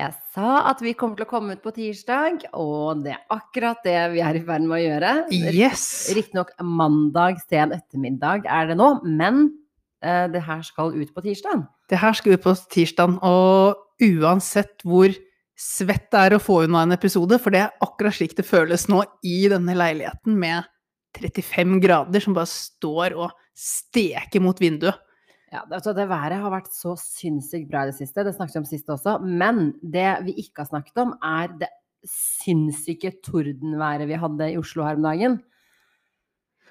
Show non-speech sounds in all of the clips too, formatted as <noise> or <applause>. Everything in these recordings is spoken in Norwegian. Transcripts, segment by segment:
Jeg sa at vi kommer til å komme ut på tirsdag, og det er akkurat det vi er i ferd med å gjøre. Yes! Riktignok mandag sen ettermiddag er det nå, men eh, det her skal ut på tirsdag. Det her skal ut på tirsdag, og uansett hvor svett det er å få unna en episode, for det er akkurat slik det føles nå i denne leiligheten med 35 grader som bare står og steker mot vinduet. Ja, altså, det været har vært så sinnssykt bra i det siste, det snakket vi om sist også. Men det vi ikke har snakket om, er det sinnssyke tordenværet vi hadde i Oslo her om dagen.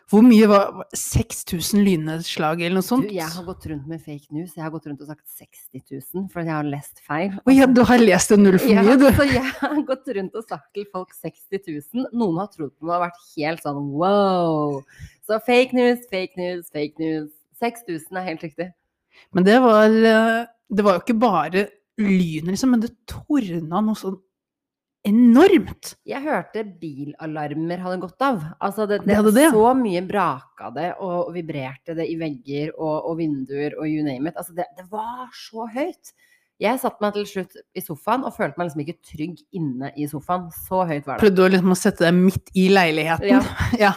Hvor mye var 6000 lynnedslag eller noe sånt? Du, jeg har gått rundt med fake news. Jeg har gått rundt og sagt 60 000, for jeg har lest feil. Å ja, du har lest det null for mye, du. Ja, så jeg har gått rundt og sagt til folk 60 000. Noen har trodd på meg og vært helt sånn wow. Så fake news, fake news, fake news. 6000 er helt riktig. Men det var, eh, det var jo ikke bare lyn, liksom, men det tordna noe sånn enormt. Jeg hørte bilalarmer hadde gått av. Altså det, Det det, det. Så mye braka det og vibrerte det i vegger og, og vinduer og you name it. Altså det, det var så høyt. Jeg satte meg til slutt i sofaen og følte meg liksom ikke trygg inne i sofaen. Så høyt var det. Prøvde du liksom å sette deg midt i leiligheten. Ja. <laughs> Ja.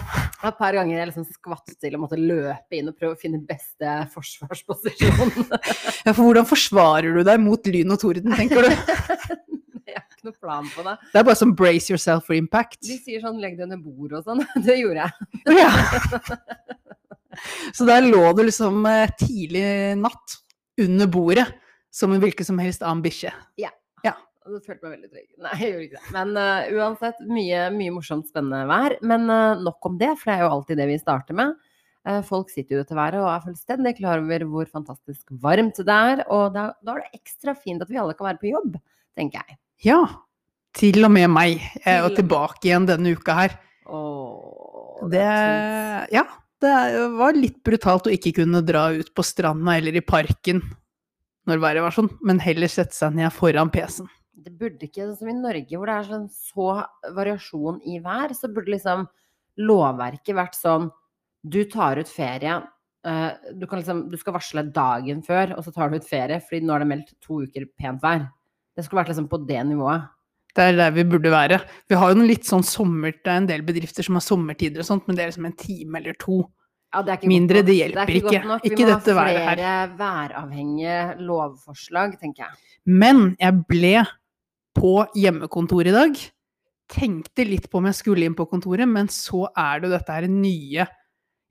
Et par ganger jeg liksom skvatt til og måtte løpe inn og prøve å finne beste forsvarsposisjon. <laughs> ja, for hvordan forsvarer du deg mot lyn og torden, tenker du? <laughs> Jeg har ikke noe plan på det. Det er bare sånn brace yourself for impact. De sier sånn legg deg under bordet og sånn. Det gjorde jeg. Ja. Så der lå du liksom eh, tidlig natt under bordet, som en hvilken som helst annen bikkje. Og det følte meg veldig trygg. <laughs> Nei, jeg gjorde ikke det. Men uh, uansett, mye, mye morsomt, spennende vær. Men uh, nok om det, for det er jo alltid det vi starter med. Uh, folk sitter jo i været og er fullstendig klar over hvor fantastisk varmt det er. Og da, da er det ekstra fint at vi alle kan være på jobb, tenker jeg. Ja. Til og med meg. Jeg er jo tilbake igjen denne uka her. Åh, Det det. Ja. Det var litt brutalt å ikke kunne dra ut på stranda eller i parken når været var sånn, men heller sette seg ned foran PC-en. Det burde ikke, som i Norge hvor det er sånn så variasjon i vær, så burde liksom lovverket vært sånn Du tar ut ferie. eh, du, kan liksom, du skal varsle dagen før, og så tar du ut ferie, fordi nå er det meldt to uker pent vær. Det skulle vært liksom på det nivået. Det er der vi burde være. Vi har jo noen litt sånn sommer, det er en del bedrifter som har sommertider og sånt, men det er liksom en time eller to. Ja, det ikke Mindre, godt nok. det hjelper er ikke. godt nok. Ikke Vi må ha flere væravhengige lovforslag, tenker jeg. Men jeg ble på hjemmekontoret i dag. Tenkte litt på om jeg skulle inn på kontoret, men så er det dette her nye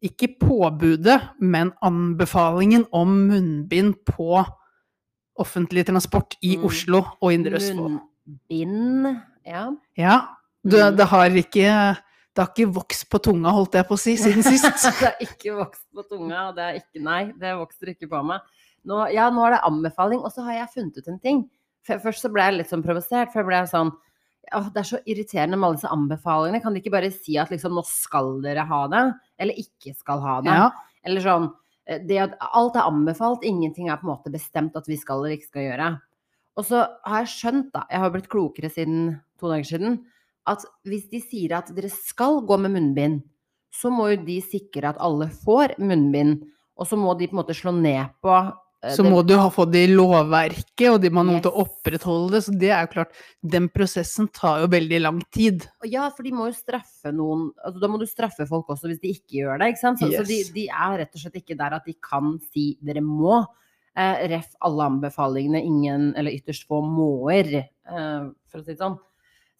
Ikke påbudet, men anbefalingen om munnbind på offentlig transport i Mm. Oslo og Indre Østfold. Munnbind, ja. Ja. Det, Mm. det har ikke det har ikke vokst på tunga, holdt jeg på å si, siden sist. <laughs> det har ikke vokst på tunga, og det er ikke Nei, det vokser ikke på meg. Nå, ja, nå er det anbefaling, og så har jeg funnet ut en ting. Først så ble jeg litt sånn provosert, for jeg ble sånn Åh, det er så irriterende med alle disse anbefalingene. Kan de ikke bare si at liksom nå skal dere ha det, eller ikke skal ha det? Ja. Eller sånn eh, det at Alt er anbefalt, ingenting er på en måte bestemt at vi skal eller ikke skal gjøre. Og så har jeg skjønt, da, jeg har blitt klokere siden to dager siden, at hvis de sier at dere skal gå med munnbind, så må jo de sikre at alle får munnbind. Og så må de på en måte slå ned på eh, Så det- må du ha fått det i lovverket, og de må ha noen til å opprettholde det. Så det er jo klart, den prosessen tar jo veldig lang tid. Ja, for de må jo straffe noen altså, Da må du straffe folk også hvis de ikke gjør det. ikke sant? Så, så de, de er rett og slett ikke der at de kan si 'dere må'. Eh, ref alle anbefalingene, ingen, eller ytterst få måer, eh, for å si det sånn.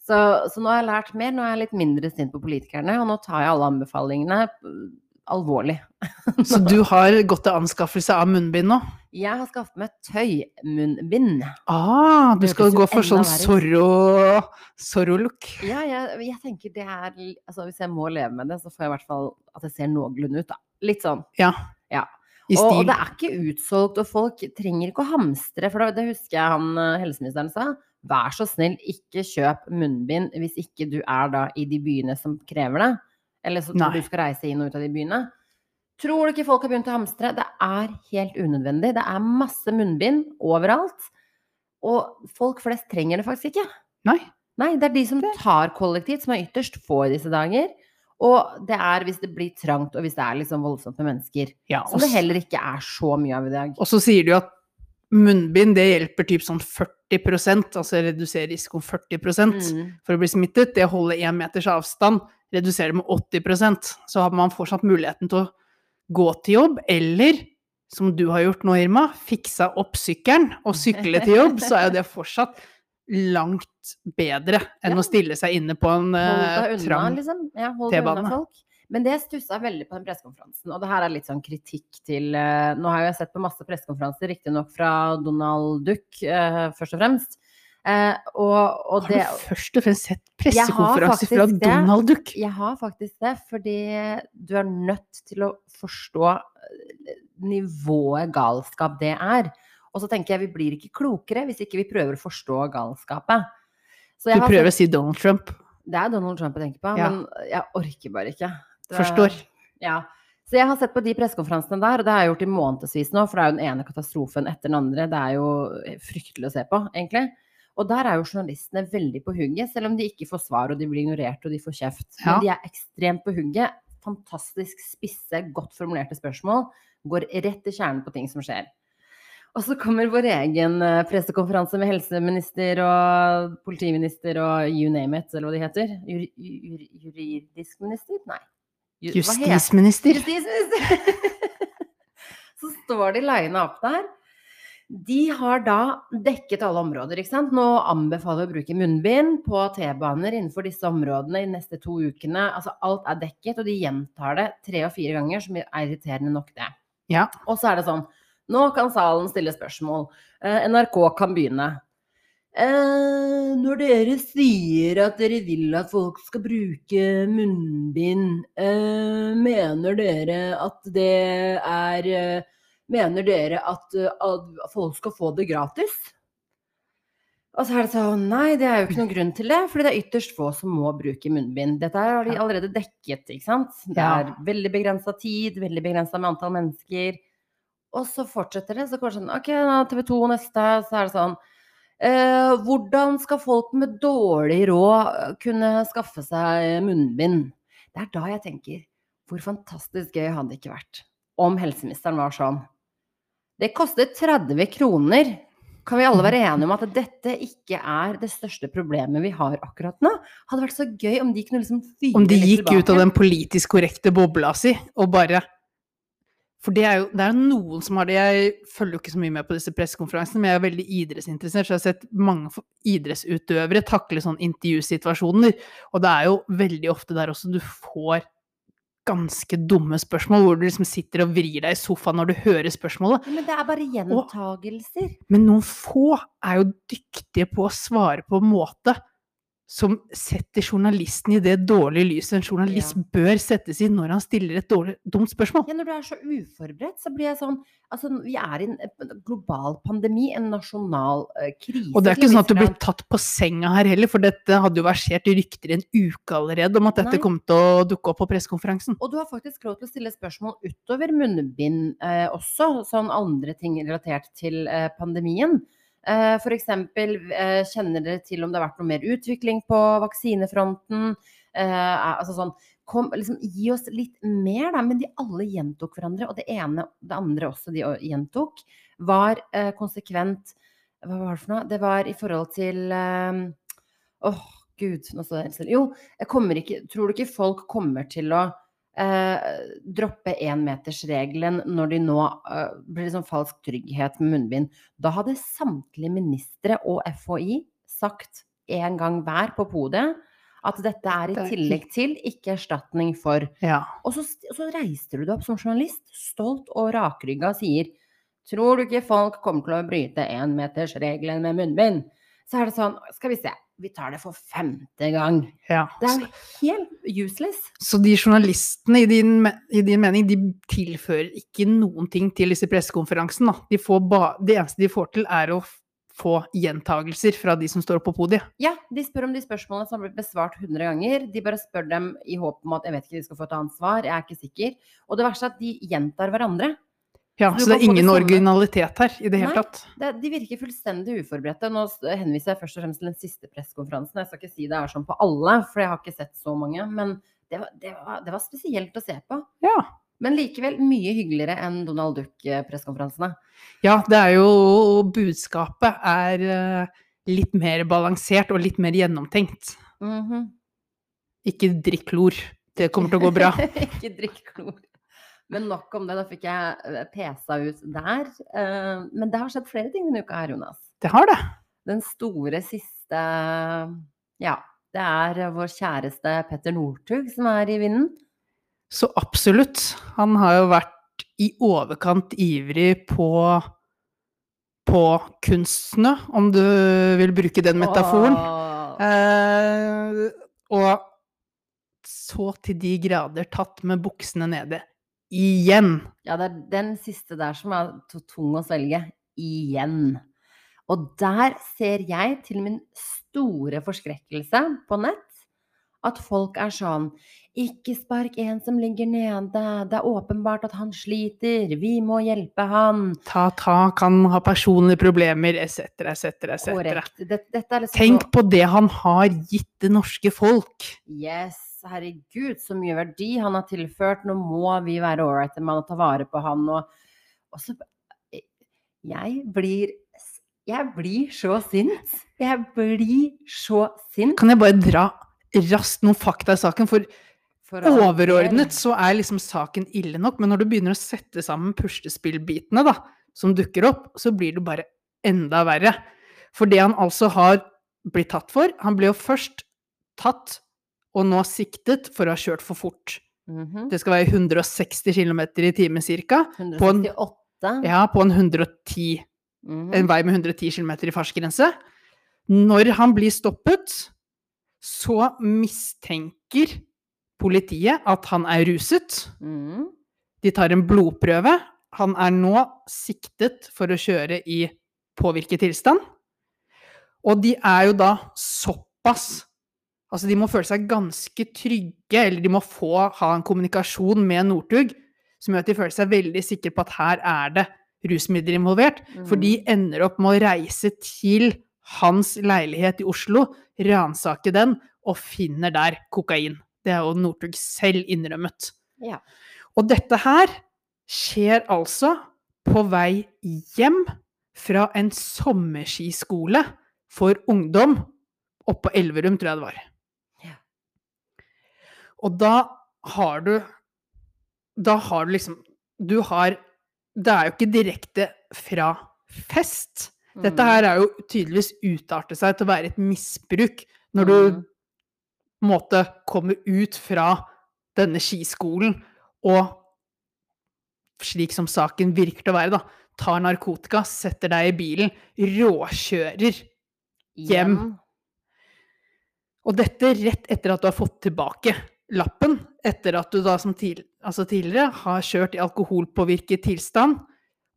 Så, så nå har jeg lært mer, nå er jeg litt mindre sint på politikerne, og nå tar jeg alle anbefalingene eh, alvorlig. <laughs> Så du har gått til anskaffelse av munnbind nå? Jeg har skaffet meg tøymunnbind. Ah, du skal gå for sånn Zorro-look. Ja, jeg, jeg tenker det er altså Hvis jeg må leve med det, så får jeg i hvert fall at det ser noenlunde ut, da. Litt sånn. Ja. Ja. Og, og det er ikke utsolgt, og folk trenger ikke å hamstre, for det, det husker jeg han eh, helseministeren sa. Vær så snill, ikke kjøp munnbind hvis ikke du er da i de byene som krever det. Eller så tror Nei. du skal reise inn og ut av de byene. Tror du ikke folk har begynt å hamstre? Det er helt unødvendig. Det er masse munnbind overalt. Og folk flest trenger det faktisk ikke. Nei. Nei, det er de som tar kollektivt, som er ytterst få i disse dager. Og det er hvis det blir trangt, og hvis det er liksom voldsomt med mennesker. Ja, Som det heller ikke er så mye av i dag. Og så sier du at munnbind det hjelper typ sånn 40% altså redusere risikoen 40 Mm. for å bli smittet. Det å holde én meters avstand reduserer med 80% Så har man fortsatt muligheten til å gå til jobb, eller som du har gjort nå, Irma, fiksa opp sykkelen og sykle til jobb, så er jo det fortsatt langt bedre enn Ja. å stille seg inne på en uh, trang liksom. Ja, Men det stussa veldig på den pressekonferansen, og det her er litt sånn kritikk til eh, Nå har jeg sett på masse pressekonferanser, riktignok fra Donald Duck, eh, først og fremst. Eh, og, og Har det du først og fremst sett pressekonferanser fra det. Donald Duck? Jeg har faktisk det, fordi du er nødt til å forstå eh, nivået galskap det er. Og så tenker jeg vi blir ikke klokere hvis ikke vi prøver å forstå galskapet. Så Du prøver har prøver å si Donald Trump. Det er Donald Trump jeg tenker på, Ja. men jeg orker bare ikke. Det- Forstår. Ja. Så jeg har sett på de pressekonferansene der, og det har jeg gjort i månedsvis nå, for det er jo den ene katastrofen etter den andre. Det er jo fryktelig å se på, egentlig. Og der er jo journalistene veldig på hugget, selv om de ikke får svar og de blir ignorert og de får kjeft. Ja. Men de er ekstremt på hugget. Fantastisk spisse, godt formulerte spørsmål. Går rett til kjernen på ting som skjer. Og så kommer vår egen eh, pressekonferanse med helseminister og politiminister og you name it, eller hva de heter. Jur, jur, juridisk minister? Nei. Justisminister. Justisminister! <laughs> så står de lina opp der. De har da dekket alle områder, ikke sant. Nå anbefaler vi å bruke munnbind på T-baner innenfor disse områdene i neste to ukene. Altså alt er dekket, og de gjentar det tre og fire ganger, som er irriterende nok det. Ja. Og så er det sånn Nå kan salen stille spørsmål. Eh, NRK kan begynne. Eh, når dere sier at dere vil at folk skal bruke munnbind, eh, mener dere at det er eh, Mener dere at, eh, at folk skal få det gratis? Og så er det sånn Nei, det er jo ikke noen grunn til det, fordi det er ytterst få som må bruke munnbind. Dette har de allerede dekket, ikke sant. Det er veldig begrensa tid, veldig begrensa med antall mennesker. Og så fortsetter det. Så går det sånn OK, TV 2 neste, så er det sånn eh, Hvordan skal folk med dårlig råd kunne skaffe seg munnbind? Det er da jeg tenker Hvor fantastisk gøy hadde det ikke vært om helseministeren var sånn Det koster 30 kroner. Kan vi alle være <laughs> enige om at dette ikke er det største problemet vi har akkurat nå? Hadde vært så gøy om de kunne liksom fyre Om de gikk gikk ut av den politisk korrekte bobla si og bare For det er jo det er noen som har det Jeg følger jo ikke så mye med på disse pressekonferansene, men jeg er veldig idrettsinteressert, så jeg har sett mange idrettsutøvere takle sånne intervjusituasjoner. Og det er jo veldig ofte der også du får ganske dumme spørsmål, hvor du liksom sitter og vrir deg i sofaen når du hører spørsmålet. Men det er bare gjentagelser. Men noen få er jo dyktige på å svare på en måte som setter journalisten i det dårlige lyset en journalist Ja. bør settes i når han stiller et dårlig, dumt spørsmål. Ja, når du er så uforberedt, så blir jeg sånn Altså, vi er i en en global pandemi, en nasjonal uh, krise. Og det er ikke sånn at du blir tatt på senga her heller, for dette hadde jo versert rykter i en uke allerede om at dette Nei. kom til å dukke opp på pressekonferansen. Og du har faktisk lov til å stille spørsmål utover munnbind uh, også, sånn andre ting relatert til uh, pandemien. Eh, eksempel, eh, kjenner dere til om det har vært noe mer utvikling på vaksinefronten? Eh, altså sånn, kom, liksom, gi oss litt mer, da. Men de alle gjentok hverandre. Og det ene det andre også de gjentok, var konsekvent Hva var det for noe? Det var i forhold til Åh, Åh, gud, nå står det helt stille. Jo, jeg ikke Tror du ikke folk kommer til å droppe énmetersregelen når de nå eh, blir liksom falsk trygghet med munnbind? Da hadde samtlige ministre og FHI sagt en gang hver på podiet at dette er i tillegg til, ikke erstatning for. Ja. Og så, så reiser du deg opp som journalist, stolt og rakrygga, og sier Tror du ikke folk kommer til å bryte énmetersregelen med munnbind? Så er det sånn Skal vi se. Vi tar det for femte gang. ja. Det er jo helt useless. Så de journalistene, i din, i din mening, de tilfører ikke noen ting til disse pressekonferansene. De det eneste de får til, er å få gjentagelser fra de som står på podiet. Ja, de spør om de spørsmålene som har blitt besvart 100 ganger. De bare spør dem i håp om at jeg vet ikke, de skal få et annet svar. Jeg er ikke sikker. Og det verste er at de gjentar hverandre. Ja, Så så det er ingen originalitet her i det hele Nei. tatt. Det, de virker fullstendig uforberedte. Nå henviser jeg først og fremst til den siste pressekonferansen. Jeg skal ikke si det er sånn på alle, for jeg har ikke sett så mange. Men det var, det var, det var spesielt å se på. Ja. Men likevel mye hyggeligere enn Donald Duck-pressekonferansene. Ja, det er jo Budskapet er eh, litt mer balansert og litt mer gjennomtenkt. Mhm. Ikke drikk klor. Det kommer til å gå bra. <laughs> ikke drikk klor. Men nok om det. Da fikk jeg eh, pesa ut der. Eh, Men det har skjedd flere ting denne uka her, Jonas. Det har det. Den store siste Ja, det er vår kjæreste Petter Northug som er i vinden. Så absolutt. Han har jo vært i overkant ivrig på på kunstene, om du vil bruke den metaforen. Eh, og så til de grader tatt med buksene nede. Igjen. Ja, det er den siste der som er tung å svelge. Igjen. Og der ser jeg til min store forskrekkelse på nett at folk er sånn Ikke spark en som ligger nede. Det er åpenbart at han sliter. Vi må hjelpe han. Ta tak, kan ha personlige problemer, etc., etc., etc. Korrekt. Det, dette er liksom Tenk på det han har gitt det norske folk. Yes, herregud, så mye verdi han har tilført. Nå må vi være ålreite med å ta vare på han. Og, og så Jeg blir Jeg blir så sint. Jeg blir så sint. Kan jeg bare dra raskt noen fakta i saken? For for overordnet så er liksom saken ille nok, men når du begynner å sette sammen puslespillbitene da, som dukker opp, så blir det bare enda verre. For det han altså har blitt tatt for Han ble jo først tatt og nå siktet for å ha kjørt for fort. Mhm. Det skal være 160 km i timen ca. på en- 168. Ja, på en 110 Mhm. en vei med 110 km i fartsgrense. Når han blir stoppet, så mistenker politiet at han er ruset. Mhm. De tar en blodprøve. Han er nå siktet for å kjøre i påvirket tilstand. Og de er jo da såpass Altså, de må føle seg ganske trygge, eller de må få ha en kommunikasjon med Northug som gjør at de føler seg veldig sikre på at her er det rusmidler involvert. For de ender opp med å reise til hans leilighet i Oslo, ransake den, og finner der kokain. Det er jo Northug selv innrømmet. Ja. Og dette her skjer altså på vei hjem fra en sommerskiskole for ungdom oppe på Elverum, tror jeg det var. Ja. Og da har du Da har du liksom Du har Det er jo ikke direkte fra fest. Dette her er jo tydeligvis utartet seg til å være et misbruk, når du på en måte kommer ut fra denne skiskolen og slik som saken virker til å være, da, tar narkotika, setter deg i bilen, råkjører. hjem. Og dette rett etter at du har fått tilbake lappen, etter at du da som tidl altså tidligere har kjørt i alkoholpåvirket tilstand,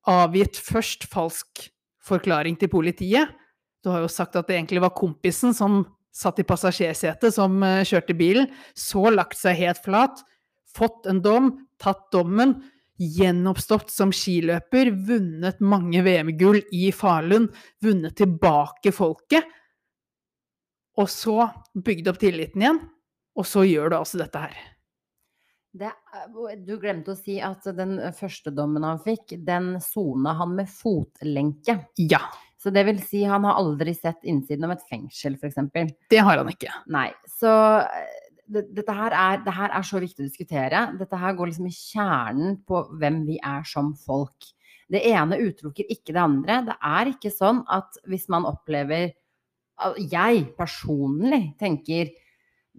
avgitt først falsk forklaring til politiet. Du har jo sagt at det egentlig var kompisen som satt i passasjersetet, som eh, kjørte bilen. Så lagt seg helt flat, fått en dom, tatt dommen, gjenoppstått som skiløper, vunnet mange VM-gull i Falun, vunnet tilbake folket. Og så bygde opp tilliten igjen, og så gjør du altså dette her. Det, du glemte å si at den første dommen han fikk, den sona han med fotlenke. Ja, Så det vil si, han har aldri sett innsiden av et fengsel, f.eks. det har han ikke. Nei. Så eh, det, dette her er, det her er så viktig å diskutere. Dette her går liksom i kjernen på hvem vi er som folk. Det ene utelukker ikke det andre. Det er ikke sånn at hvis man opplever Jeg personlig tenker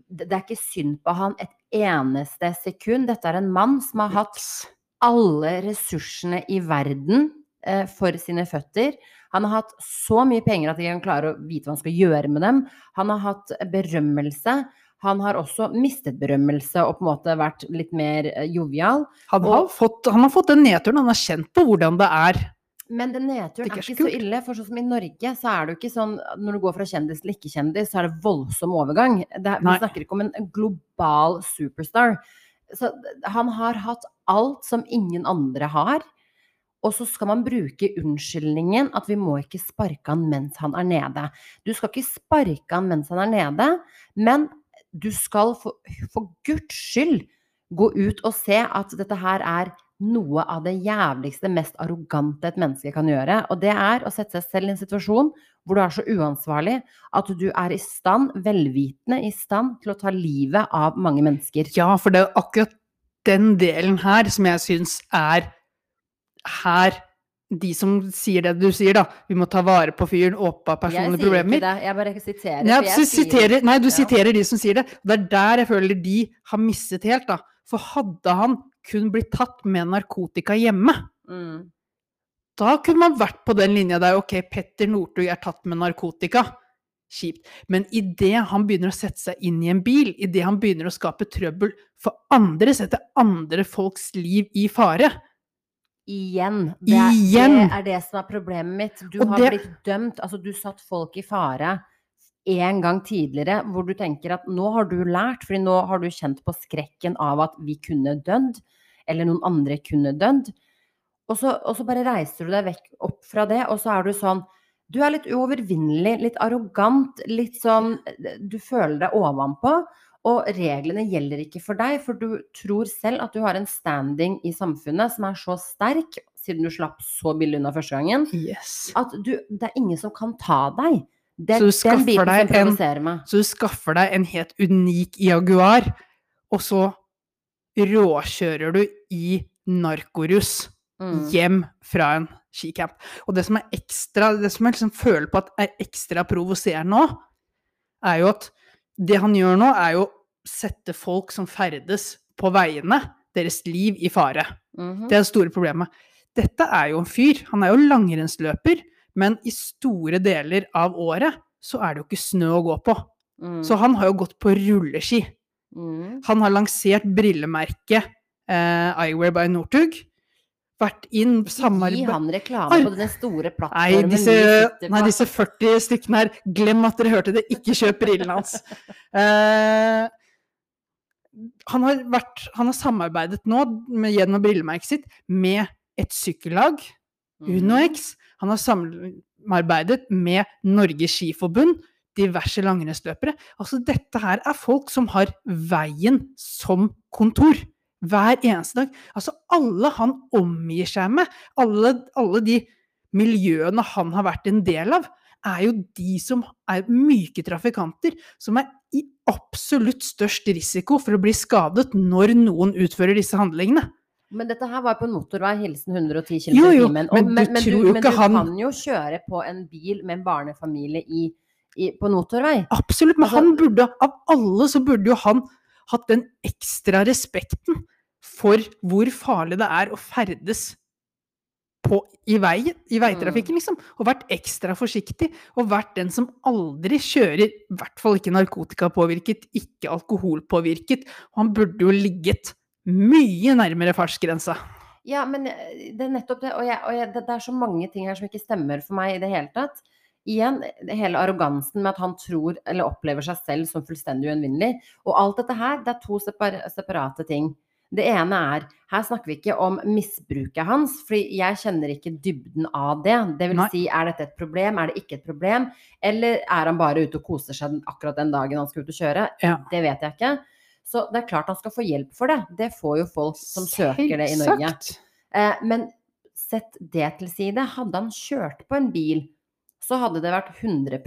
det er ikke synd på han et eneste sekund. Dette er en mann som har hatt alle ressursene i verden eh, for sine føtter. Han har hatt så mye penger at de kan klare å vite hva han skal gjøre med dem. Han har hatt berømmelse. Han har også mistet berømmelse og på en måte vært litt mer eh, jovial. Han har, Og- fått, han har fått den nedturen, han har kjent på hvordan det er. Men den nedturen Det er er ikke så kult. ille. For sånn som i Norge, så er det jo ikke sånn Når du går fra kjendis til ikke-kjendis, så er det voldsom overgang. Det, vi snakker ikke om en global superstar. Så han har hatt alt som ingen andre har. Og så skal man bruke unnskyldningen at vi må ikke sparke han mens han er nede. Du skal ikke sparke han mens han er nede, men du skal for, for guds skyld gå ut og se at dette her er noe av det jævligste, mest arrogante et menneske kan gjøre. Og det er å sette seg selv i en situasjon hvor du er så uansvarlig at du er i stand, velvitende i stand, til å ta livet av mange mennesker. Ja, for det er akkurat den delen her som jeg syns er her de som sier det du sier, da. Vi må ta vare på fyren, åpa personlige problemer. Jeg sier ikke det, jeg bare siterer. Nei, jeg siterer, nei, du Ja. siterer de som sier det. Det er der jeg føler de har mistet helt, da. For hadde han kun blitt tatt med narkotika hjemme, Mm. da kunne man vært på den linja der ok, Petter Northug er tatt med narkotika. Kjipt. Men idet han begynner å sette seg inn i en bil, idet han begynner å skape trøbbel for andre, setter andre folks liv i fare Igjen. Det er, Igjen! det er det som er problemet mitt. Du Og har det- blitt dømt. Altså, du satt folk i fare en gang tidligere hvor du tenker at nå har du lært, fordi nå har du kjent på skrekken av at vi kunne dødd, eller noen andre kunne dødd. Og så, og så bare reiser du deg vekk opp fra det, og så er du sånn Du er litt uovervinnelig, litt arrogant, litt sånn Du føler deg ovenpå. Og reglene gjelder ikke for deg, for du tror selv at du har en standing i samfunnet som er så sterk, siden du slapp så billig unna første gangen, Yes. at du, det er ingen som kan ta deg. Det Så du er den skaffer deg en-. Så du skaffer deg en helt unik Jaguar, og så råkjører du i narkorus Mm. hjem fra en skicamp. Og det som er ekstra, det som jeg liksom føler på at er ekstra provoserende nå, er jo at det han gjør nå, er jo å sette folk som ferdes på veiene, deres liv, i fare. Mhm. Det er det store problemet. Dette er jo en fyr. Han er jo langrennsløper, men i store deler av året så er det jo ikke snø å gå på. Mm. Så han har jo gått på rulleski. Mm. Han har lansert brillemerket eh, Eyewear by Northug. Vært inn Gi han reklame på den store Nei, plattformen disse, nei, disse 40 stykkene her, glem at dere hørte det, ikke kjøp brillene hans. <laughs> Eh, han, har vært, han har samarbeidet nå, med, gjennom brillemerket sitt, med et sykkellag. UnoX. Han har samarbeidet med Norges Skiforbund, diverse langrennsløpere. Altså, dette her er folk som har veien som kontor. Hver eneste dag. Altså, alle han omgir seg med, alle, alle de miljøene han har vært en del av, er jo de som er myke trafikanter, som er i absolutt størst risiko for å bli skadet når noen utfører disse handlingene. Men dette her var på en motorvei, hilsen 110 km i timen. men men, men, du, men du han- kan jo kjøre på en bil med en barnefamilie i, i, på motorvei. Absolutt, men Altså- han burde, av alle så burde jo han hatt den ekstra respekten for hvor farlig det er å ferdes på, i veien, i veitrafikken, liksom. Og vært ekstra forsiktig, og vært den som aldri kjører, i hvert fall ikke narkotikapåvirket, ikke alkoholpåvirket. Og han burde jo ligget mye nærmere fartsgrensa. Ja, men eh, det er nettopp det. Og, jeg, og jeg, det, det er så mange ting her som ikke stemmer for meg i det hele tatt. Igjen, hele arrogansen med at han tror eller opplever seg selv som fullstendig uønvinnelig. Og alt dette her, det er to separ separate ting. Det ene er Her snakker vi ikke om misbruket hans, for jeg kjenner ikke dybden av det. Det vil Nei. si, er dette et problem, er det ikke et problem? Eller er han bare ute og koser seg akkurat den dagen han skal ut og kjøre? Ja. Det vet jeg ikke. Så det er klart han skal få hjelp for det. Det får jo folk som søker det i Norge. Eh, men sett det til side, hadde han kjørt på en bil, så hadde det vært 100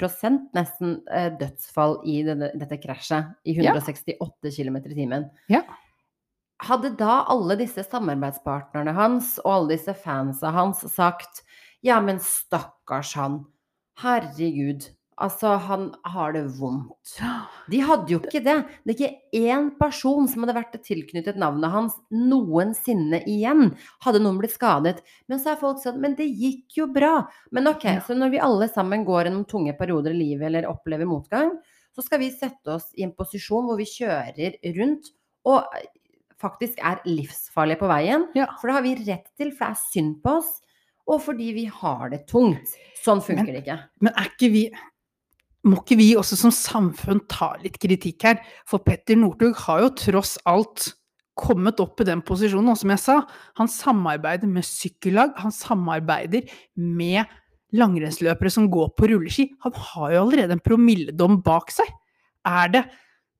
nesten eh, dødsfall i denne, dette krasjet i Ja. 168 km i timen. Ja. Hadde da alle disse samarbeidspartnerne hans og alle disse fansa hans sagt ja, men stakkars han, herregud, altså han har det vondt. <gasps> De hadde jo ikke det. Det er ikke én person som hadde vært tilknyttet navnet hans noensinne igjen. Hadde noen blitt skadet. Men så har folk sagt men det gikk jo bra. Men ok, så når vi alle sammen går gjennom tunge perioder i livet eller opplever motgang, så skal vi sette oss i en posisjon hvor vi kjører rundt og faktisk er livsfarlige på veien. Ja. For det har vi rett til, for det er synd på oss. Og fordi vi har det tungt. Sånn funker Men- det ikke. Men er ikke vi Må ikke vi også som samfunn ta litt kritikk her? For Petter Northug har jo tross alt kommet opp i den posisjonen, og som jeg sa, han samarbeider med sykkellag, han samarbeider med langrennsløpere som går på rulleski. Han har jo allerede en promilledom bak seg. Er det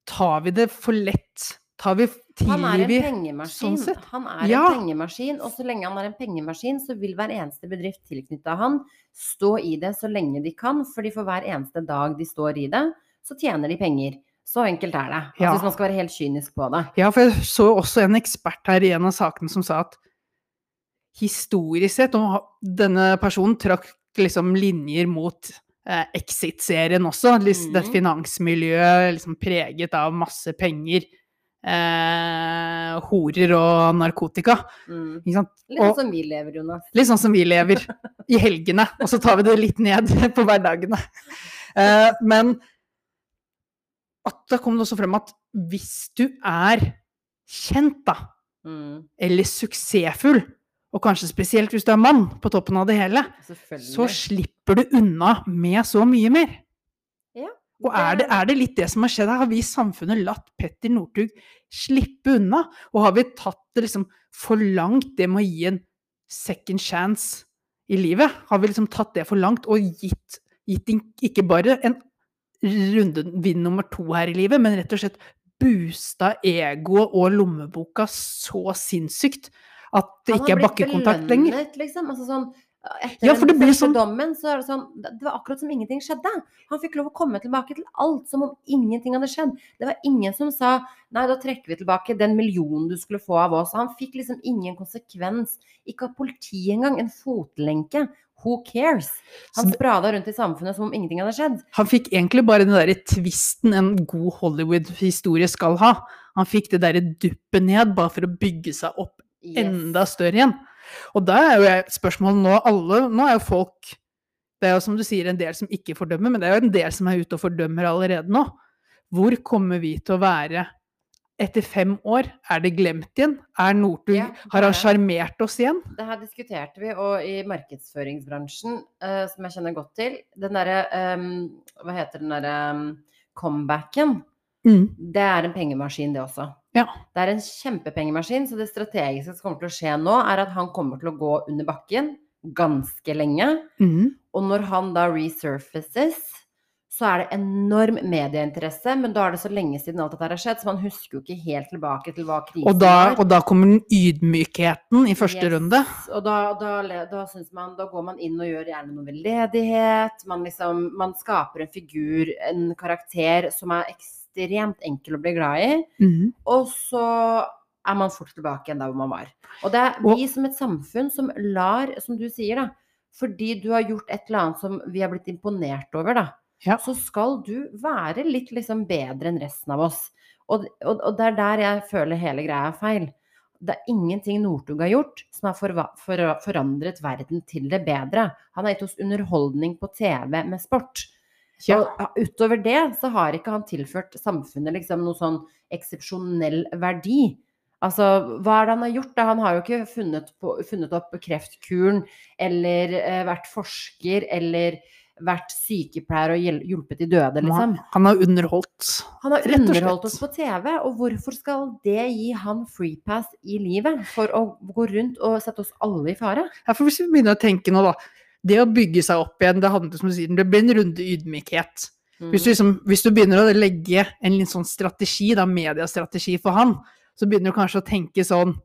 Tar vi det for lett? Tar vi Han er en pengemaskin. sånn. Han er Ja. en pengemaskin, og så lenge han er en pengemaskin, så vil hver eneste bedrift tilknytta han stå i det så lenge de kan, fordi for hver eneste dag de står i det, så tjener de penger. Så enkelt er det. Altså, Ja. Hvis man skal være helt kynisk på det. Ja, for jeg så også en ekspert her i en av sakene som sa at historisk sett, og denne personen trakk liksom linjer mot eh, Exit-serien også, mm. det finansmiljøet liksom preget av masse penger, eh, horer og narkotika. Mm. Ikke sant? Litt sånn som vi lever, Jonas. Litt sånn som vi lever i helgene, og så tar vi det litt ned <laughs> på hverdagene. Eh, men at da kom det også frem at hvis du er kjent, da, Mm. eller suksessfull, og kanskje spesielt hvis du er mann på toppen av det hele, så slipper du unna med så mye mer. Og er det, er det litt det som har skjedd her? Har vi i samfunnet latt Petter Northug slippe unna? Og har vi tatt det liksom for langt, det med å gi en second chance i livet? Har vi liksom tatt det for langt og gitt, gitt ikke bare en runde vind nummer to her i livet, men rett og slett boosta egoet og lommeboka så sinnssykt at det ikke er bakkekontakt lenger? belønnet, Liksom. Altså sånn, etter Ja, den første sånn- dommen, så er det sånn det var akkurat som ingenting skjedde. Han fikk lov å komme tilbake til alt som om ingenting hadde skjedd. Det var ingen som sa nei, da trekker vi tilbake den millionen du skulle få av oss. Han fikk liksom ingen konsekvens. Ikke av politiet engang. En fotlenke. Who cares? Han sprada rundt i samfunnet som om ingenting hadde skjedd. Han fikk egentlig bare den derre tvisten en god Hollywood-historie skal ha. Han fikk det derre duppet ned, bare for å bygge seg opp Yes. enda større igjen. Og da er jo jeg spørsmålet nå alle Nå er jo folk Det er jo som du sier en del som ikke fordømmer, men det er jo en del som er ute og fordømmer allerede nå. Hvor kommer vi til å være etter fem år? Er det glemt igjen? Er Northug Ja, Har han er- sjarmert oss igjen? Det her diskuterte vi, og i markedsføringsbransjen, uh, som jeg kjenner godt til, den derre um, Hva heter den derre um, comebacken? Mm. Det er en pengemaskin, det også. Ja. Det er en kjempepengemaskin, så det strategiske som kommer til å skje nå, er at han kommer til å gå under bakken ganske lenge. Mm. Og når han da resurfaces, så er det enorm medieinteresse, men da er det så lenge siden alt dette har skjedd, så man husker jo ikke helt tilbake til hva krisen Og, da, var. og da kommer den ydmykheten i første Yes. runde. Og da, da, da, man, da går man inn og gjør gjerne noe veldedighet. Man, liksom, man skaper en figur, en karakter, som er ekstremt enkel å bli glad i. Mm. Og så er man fort tilbake igjen der hvor man var. Og det er vi som et samfunn som lar, som du sier, da, fordi du har gjort et eller annet som vi har blitt imponert over, da, Ja. så skal du være litt liksom bedre enn resten av oss. Og, og, og det er der jeg føler hele greia er feil. Det er ingenting Northug har gjort som har for, for, forandret verden til det bedre. Han har gitt oss underholdning på TV med sport. Ja. Og utover det så har ikke han tilført samfunnet liksom noe sånn eksepsjonell verdi. Altså, hva er det han har gjort? da? Han har jo ikke funnet, på, funnet opp kreftkuren, eller eh, vært forsker, eller vært sykepleier og hjulpet de døde, liksom. Han, han har underholdt. Han har underholdt oss på TV, og hvorfor skal det gi han freepass i livet? For å gå rundt og sette oss alle i fare? Ja, for hvis vi begynner å tenke nå, da. Det å bygge seg opp igjen, det handler som du sier, det blir en runde ydmykhet. Mm. Hvis du, liksom, hvis du begynner å legge en litt sånn strategi, da, mediestrategi for han, så begynner du kanskje å tenke sånn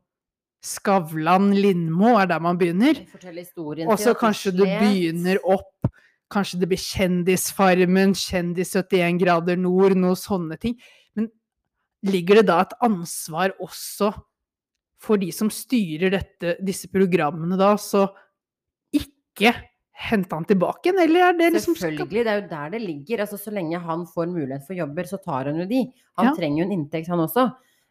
Skavlan, Lindmo er der man begynner. Og så kanskje du begynner opp Kanskje det blir Kjendisfarmen, Kjendis 71 grader nord, noen sånne ting. Men ligger det da et ansvar også for de som styrer dette, disse programmene da, så ikke hente han tilbake igjen, eller er det liksom Selvfølgelig, det er jo der det ligger. Altså, så lenge han får mulighet for jobber, så tar han jo de. Han Ja. trenger jo en inntekt, han også.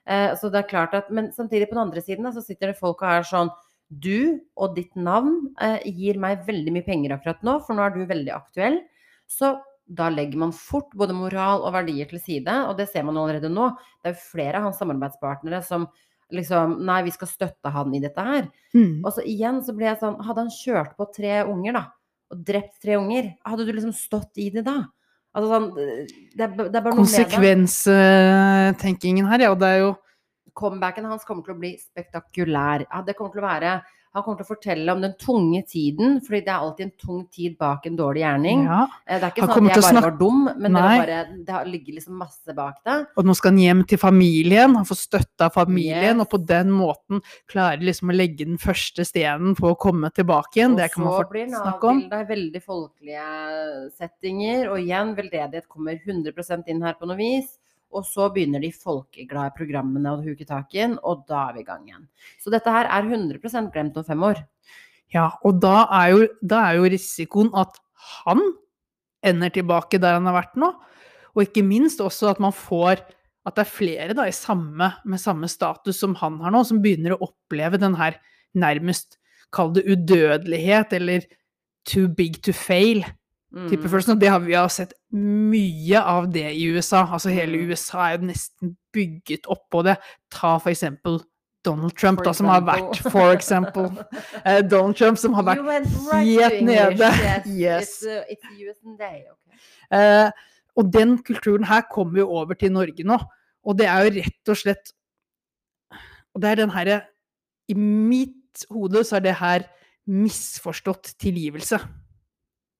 Eh, så det er klart at, Men samtidig, på den andre siden, da, så sitter det folk og er sånn Du og ditt navn eh, gir meg veldig mye penger akkurat nå, for nå er du veldig aktuell. Så da legger man fort både moral og verdier til side, og det ser man allerede nå. Det er jo flere av hans samarbeidspartnere som liksom Nei, vi skal støtte han i dette her. Mm. Og så igjen så ble jeg sånn Hadde han kjørt på tre unger, da, og drept tre unger, hadde du liksom stått i det da? Altså sånn Det er, det er bare. Konsekvenstenkingen her, ja, og det er jo Comebacken hans kommer til å bli spektakulær. Ja, det kommer til å være Han kommer til å fortelle om den tunge tiden, fordi det er alltid en tung tid bak en dårlig gjerning. Ja. Eh, Det er ikke Han sånn at jeg bare snakke... var dum, men det, bare, det har- ligger liksom masse bak det. Og nå skal han hjem til familien, han får støtte av familien, Yes. og på den måten klarer liksom å legge den første stenen på å komme tilbake igjen. Det kan man og så fort blir snakke om. Nav-bildet veldig folkelige settinger, og igjen, veldedighet kommer 100% inn her på noe vis. Og så begynner de folkeglade programmene å huke tak i den, og da er vi i gang igjen. Så dette her er 100% glemt om fem år. Ja, og da er, jo, da er jo risikoen at han ender tilbake der han har vært nå, og ikke minst også at man får at det er flere da, samme, med samme status som han har nå, som begynner å oppleve den her nærmest, kall det udødelighet, eller too big to fail, Mm. følelsen. Og det har vi har sett mye av det i USA. Altså hele Mm. USA er jo nesten bygget opp på det. Ta for eksempel Donald Trump, da, som har vært <laughs> For eksempel uh, Donald Trump som har vært right helt nede. Yes. <laughs> It's, uh, it's day, okay. Eh, og den kulturen her kommer jo over til Norge nå. Og det er jo rett og slett Og det er den herre I mitt hode så er det her misforstått tilgivelse.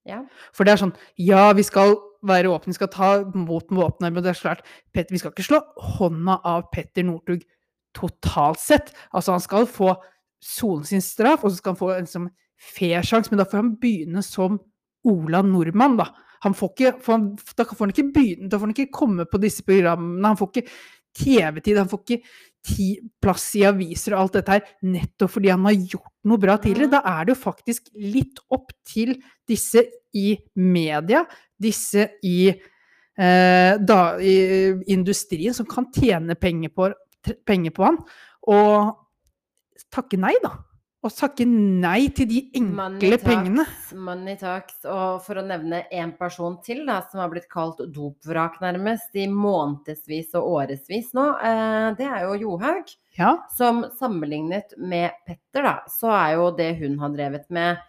Ja. For det er sånn Ja, vi skal være åpne, vi skal ta mot armer. Men det er klart, Petter, vi skal ikke slå hånda av Petter Northug totalt sett. Altså, han skal få sone sin straff, og så skal han få en sånn fair sjanse, men da får han begynne som Ola Nordmann, da. Han får ikke, han, da får han ikke begynne, da får han ikke komme på disse programmene, han får ikke TV-tid, han får ikke ti, plass i aviser og alt dette her, nettopp fordi han har gjort noe bra tidligere. Da er det jo faktisk litt opp til disse i media, disse i, eh, da, i industrien, som kan tjene penger på, penger på han, og takke nei, da. Og takke nei til de Money enkle talks, pengene. Money talks. Og for å nevne en person til da, som har blitt kalt dopvrak nærmest i månedsvis og årevis nå, eh, det er jo Johaug. Ja. Som sammenlignet med Petter, da, så er jo det hun har drevet med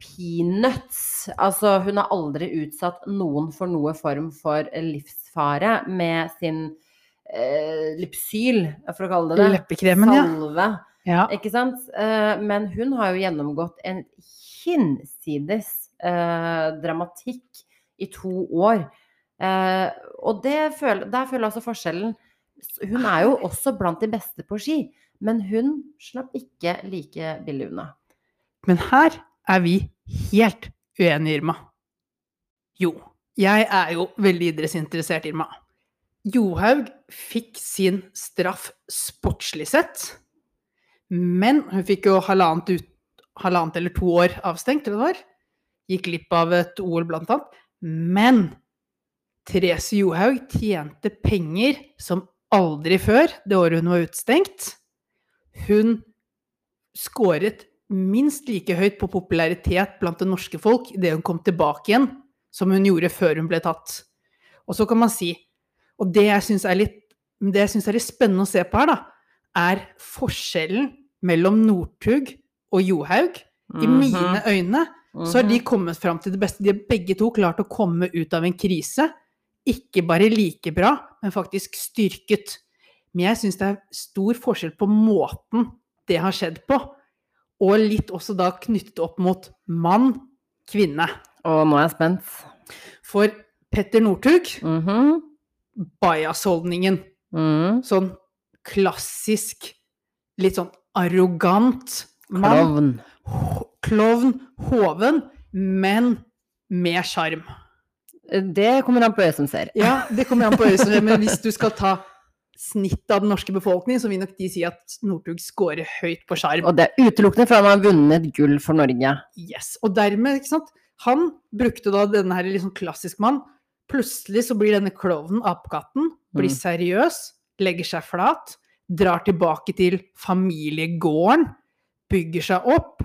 peanuts. Altså, hun har aldri utsatt noen for noe form for livsfare med sin eh, Lipsyl, for å kalle det det. Leppekremen. Salve. ja. Ikke sant? Eh, Men hun har jo gjennomgått en hinsides eh, dramatikk i to år. Eh, og det føler, der føler jeg altså forskjellen. Hun er jo også blant de beste på ski, men hun slapp ikke like billig unna. Men her er vi helt uenige, Irma. Jo, jeg er jo veldig idrettsinteressert, Irma. Johaug fikk sin straff sportslig sett, men hun fikk jo halvannet, ut, halvannet eller to år avstengt, eller hva det var. Gikk glipp av et OL, blant annet. Men Therese Johaug tjente penger som aldri før det året hun var utstengt. Hun skåret minst like høyt på popularitet blant det norske folk idet hun kom tilbake igjen, som hun gjorde før hun ble tatt. Og så kan man si, og det jeg syns er er litt spennende å se på her, da, er forskjellen mellom Northug og Johaug. I Mhm. mine øyne så har de kommet fram til det beste. De har begge to klart å komme ut av en krise. Ikke bare like bra, men faktisk styrket. Men jeg syns det er stor forskjell på måten det har skjedd på, og litt også da knyttet opp mot mann, kvinne. Og nå er jeg spent. For Petter Northug, Mhm. bias-holdningen, Mhm. sånn klassisk, litt sånn arrogant mann. Klovn. Klovn, hoven, men med sjarm. Det kommer an på øyet som ser. Ja, det kommer an på øyet, men hvis <laughs> du skal ta snittet av den norske befolkning, så vil nok de si at Northug scorer høyt på sjarm. Og det er utelukkende fordi han har vunnet gull for Norge. Yes. Og dermed, ikke sant Han brukte da denne her liksom klassisk mann. Plutselig så blir denne klovnen, apekatten, blir Mm. seriøs, legger seg flat, drar tilbake til familiegården, bygger seg opp,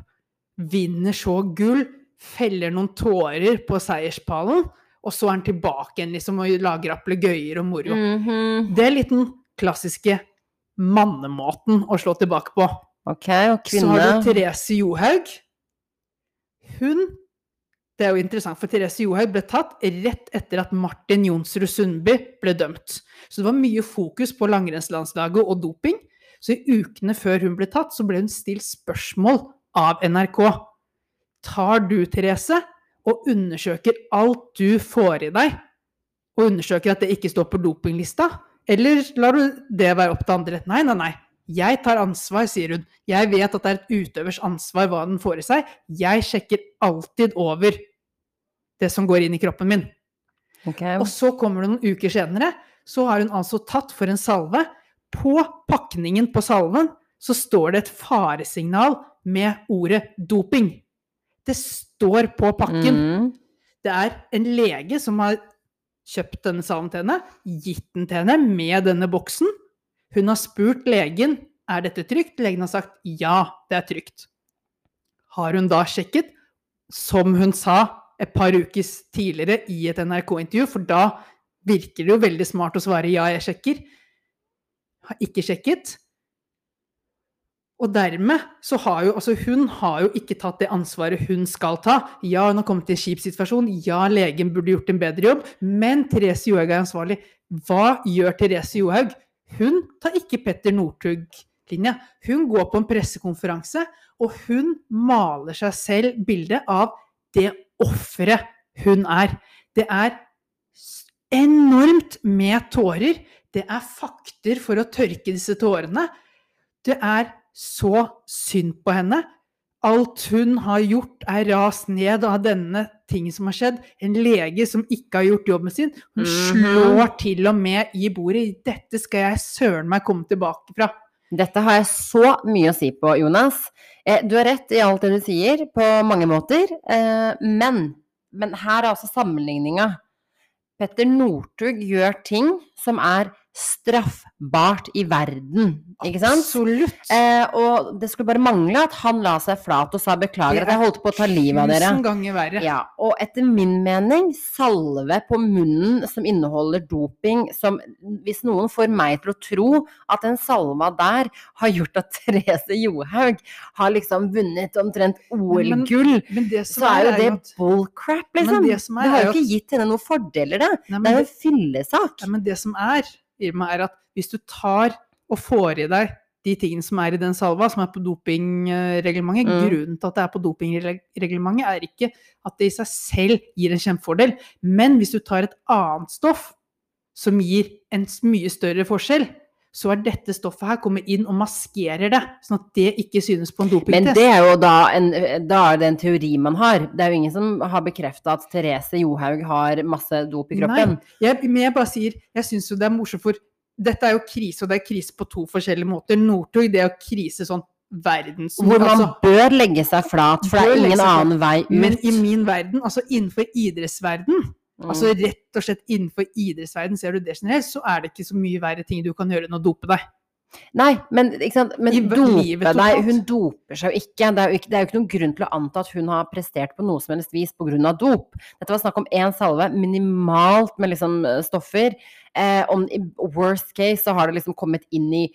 vinner så gull, feller noen tårer på seierspallen, og så er han tilbake igjen liksom og lager applegøyer og moro. Mhm. Det er litt den klassiske mannemåten å slå tilbake på. Ok, og Så har du Therese Johaug. Hun Det er jo interessant, for Therese Johaug ble tatt rett etter at Martin Jonsrud Sundby ble dømt. Så det var mye fokus på langrennslandslaget og doping. Så i ukene før hun ble tatt, så ble hun stilt spørsmål av NRK. Tar du, Therese, og undersøker alt du får i deg, og undersøker at det ikke står på dopinglista? Eller lar du det være opp til andre? Nei, nei, nei. Jeg tar ansvar, sier hun. Jeg vet at det er et utøvers ansvar hva den får i seg. Jeg sjekker alltid over det som går inn i kroppen min. Okay. Og så kommer det noen uker senere, så har hun altså tatt for en salve. På pakningen på salven så står det et faresignal med ordet doping. Det står på pakken. Mm. Det er en lege som har kjøpt denne salven til henne, gitt den til henne med denne boksen. Hun har spurt legen er dette trygt. Legen har sagt ja, det er trygt. Har hun da sjekket, som hun sa et par uker tidligere i et NRK-intervju, for da virker det jo veldig smart å svare ja, jeg sjekker. Har ikke sjekket. Og dermed så har jo altså hun har jo ikke tatt det ansvaret hun skal ta. Ja, hun har kommet i en kjip situasjon. Ja, legen burde gjort en bedre jobb. Men Therese Johaug er ansvarlig. Hva gjør Therese Johaug? Hun tar ikke Petter Northug-linja. Hun går på en pressekonferanse, og hun maler seg selv bildet av det offeret hun er. Det er enormt med tårer. Det er fakter for å tørke disse tårene. Det er så synd på henne. Alt hun har gjort, er rast ned av denne tingen som har skjedd. En lege som ikke har gjort jobben sin. Hun Mhm. slår til og med i bordet. Dette skal jeg søren meg komme tilbake fra. Dette har jeg så mye å si på, Jonas. Eh, du har rett i alt det du sier, på mange måter. Eh, men, men her er altså sammenligninga. Petter Northug gjør ting som er straffbart i verden, ikke sant? Absolutt. Eh, og det skulle bare mangle at han la seg flat og sa beklager at jeg holdt på å ta livet av dere. Ganger verre. Ja, og etter min mening, salve på munnen som inneholder doping, som hvis noen får meg til å tro at den salva der har gjort at <laughs> Therese Johaug har liksom vunnet omtrent OL-gull, Men det som så er jo det at bullcrap, Men liksom. det som er, det har jo ikke gitt henne noen fordeler, det. Nei, Det er jo en fyllesak. Nei, men det som er, Irma, er at hvis du tar og får i deg de tingene som er i den salva, som er på dopingreglementet Mm. Grunnen til at det er på dopingreglementet, er ikke at det i seg selv gir en kjempefordel, men hvis du tar et annet stoff som gir en mye større forskjell, så er dette stoffet her kommer inn og maskerer det, sånn at det ikke synes på en Men det er jo da en, da er det en teori man har. Det er jo ingen som har bekrefta at Therese Johaug har masse dop i kroppen. Jeg, men jeg bare sier, jeg syns jo det er morsomt, for dette er jo krise, og det er krise på to forskjellige måter. Northug, det er jo krise sånn verdens... Hvor man altså, bør legge seg flat, for det er ingen annen vei ut. men i min verden, altså innenfor idrettsverden, Mm. altså rett og slett innenfor idrettsverden, ser du det generelt, så er det ikke så mye verre ting du kan gjøre enn å dope deg. Nei, men, men dope deg. Hun doper seg jo ikke. Det er jo ikke, det er jo ikke noen grunn til å anta at hun har prestert på noe som helst vis pga. dop. Dette var snakk om én salve, minimalt med liksom eh, stoffer. Eh, om, I worst case så har det liksom kommet inn i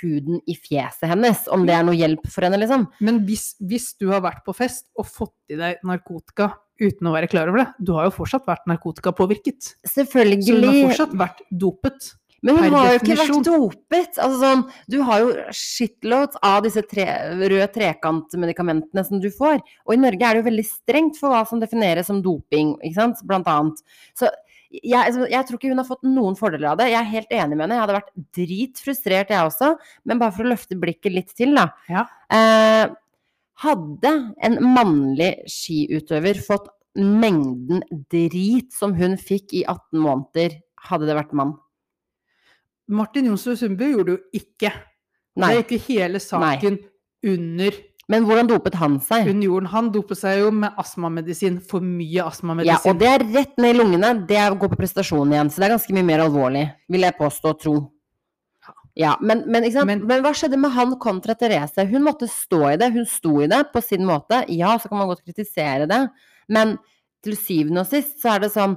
huden i fjeset hennes, om det er noe hjelp for henne, liksom. Men hvis, hvis du har vært på fest og fått i deg narkotika uten å være klar over det, du har jo fortsatt vært narkotikapåvirket. Så hun har fortsatt vært dopet. Men hun har jo ikke vært dopet. Altså sånn, du har jo shitloads av disse tre, røde trekantmedikamentene som du får. Og i Norge er det jo veldig strengt for hva som defineres som doping, ikke sant, blant annet. Så jeg, altså, jeg tror ikke hun har fått noen fordeler av det. Jeg er helt enig med henne. Jeg hadde vært dritfrustrert, jeg også. Men bare for å løfte blikket litt til, da. Ja. Eh, hadde en mannlig skiutøver fått mengden drit som hun fikk i 18 måneder, hadde det vært mann? Martin Jonsrud Sundby gjorde det jo ikke. Det gikk er ikke hele saken under Men hvordan dopet han seg? jorden. Han dopet seg jo med astmamedisin. For mye astmamedisin. Ja, og det er rett ned i lungene. Det er å gå på prestasjon igjen. Så det er ganske mye mer alvorlig, vil jeg påstå og tro. Ja, men, men? Men- Men, hva skjedde med han kontra Therese? Hun måtte stå i det. Hun sto i det på sin måte. Ja, så kan man godt kritisere det, men til syvende og sist så er det sånn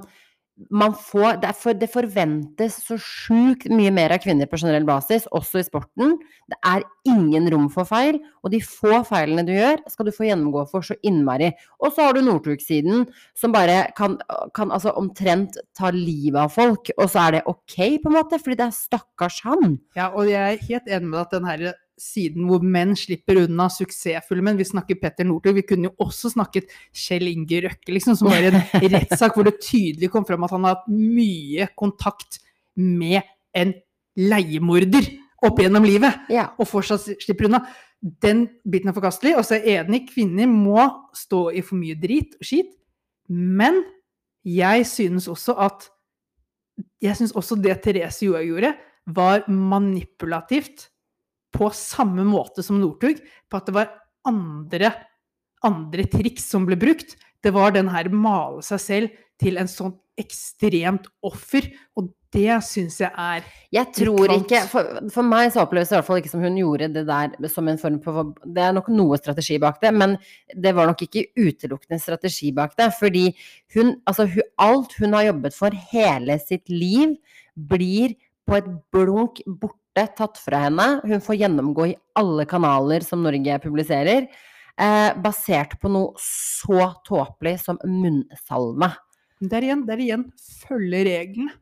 får, det, for, det forventes så sjukt mye mer av kvinner på generell basis, også i sporten. Det er ingen rom for feil, og de få feilene du gjør, skal du få gjennomgå for så innmari. Og så har du Northug-siden, som bare kan, kan altså omtrent ta livet av folk, og så er det ok, på en måte, fordi det er stakkars han. Ja, og jeg er helt enig med at den her siden hvor menn slipper unna suksessfulle menn. Vi snakker Petter Northug, vi kunne jo også snakket Kjell Inge Røkke, liksom, som var i en <laughs> rettssak hvor det tydelig kom fram at han har hatt mye kontakt med en leiemorder opp gjennom livet, Ja. og fortsatt slipper unna. Den biten er forkastelig. Og så er jeg enig, kvinner må stå i for mye drit og skit. Men jeg synes også at Jeg synes også det Therese Johaug gjorde, var manipulativt på samme måte som Northug. På at det var andre, andre triks som ble brukt. Det var den her male seg selv til en sånn ekstremt offer. Og det syns jeg er Jeg tror ikke for, for meg så oppleves det i hvert fall ikke som hun gjorde det der som en form for Det er nok noe strategi bak det, men det var nok ikke utelukkende strategi bak det. Fordi hun Altså, hun, alt hun har jobbet for hele sitt liv, blir på et blunk borte tatt fra henne. Hun får gjennomgå i alle kanaler som Norge publiserer, eh, basert på noe så tåpelig som munnsalve. Det er igjen, det er igjen følge reglene.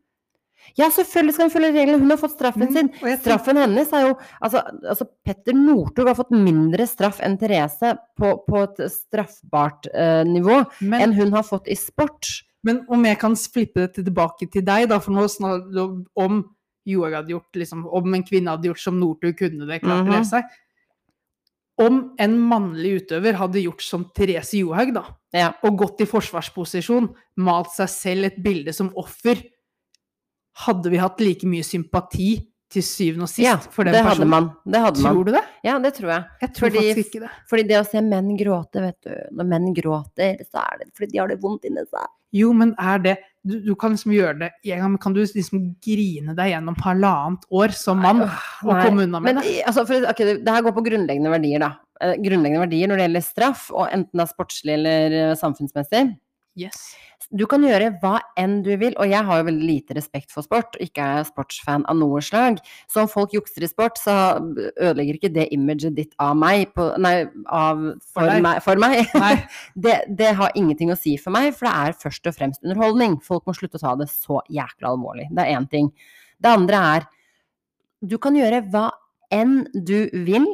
Ja, selvfølgelig skal hun følge reglene. Hun har fått straffen Mm, sin. Mm, Straffen hennes er jo Altså, altså Petter Northug har fått mindre straff enn Therese på, på et straffbart eh, nivå Men, enn hun har fått i sport. men om jeg kan flippe det tilbake til deg, da, for nå snak- om Johaug hadde gjort liksom, Om en kvinne hadde gjort som Northug kunne det, klart å det seg. Om en mannlig utøver hadde gjort som Therese Johaug, da, Ja. og gått i forsvarsposisjon, malt seg selv et bilde som offer, hadde vi hatt like mye sympati til syvende og sist ja, for den det hadde personen? man. Det hadde man. Tror du det? Ja, det tror jeg. Jeg tror Fordi- faktisk ikke det. Fordi det å se menn gråte, vet du Når menn gråter, så er det fordi de har det vondt inni seg. Jo, men er det Du, du kan liksom gjøre det en gang, men kan du liksom grine deg gjennom halvannet år som mann Nei, og Nei, komme unna med Men det? altså, for, okay, det det her går på grunnleggende verdier, da. Eh, Grunnleggende verdier når det gjelder straff, og enten det er sportslig eller eh, samfunnsmessig. Yes. Du kan gjøre hva enn du vil, og jeg har jo veldig lite respekt for sport, ikke er jeg sportsfan av noe slag. Så om folk jukser i sport, så ødelegger ikke det imaget ditt av meg, på, nei, av, for, For meg, for meg. <laughs> Det, det har ingenting å si for meg, for det er først og fremst underholdning. Folk må slutte å ta det så jækla alvorlig. Det er én ting. Det andre er du kan gjøre hva enn du vil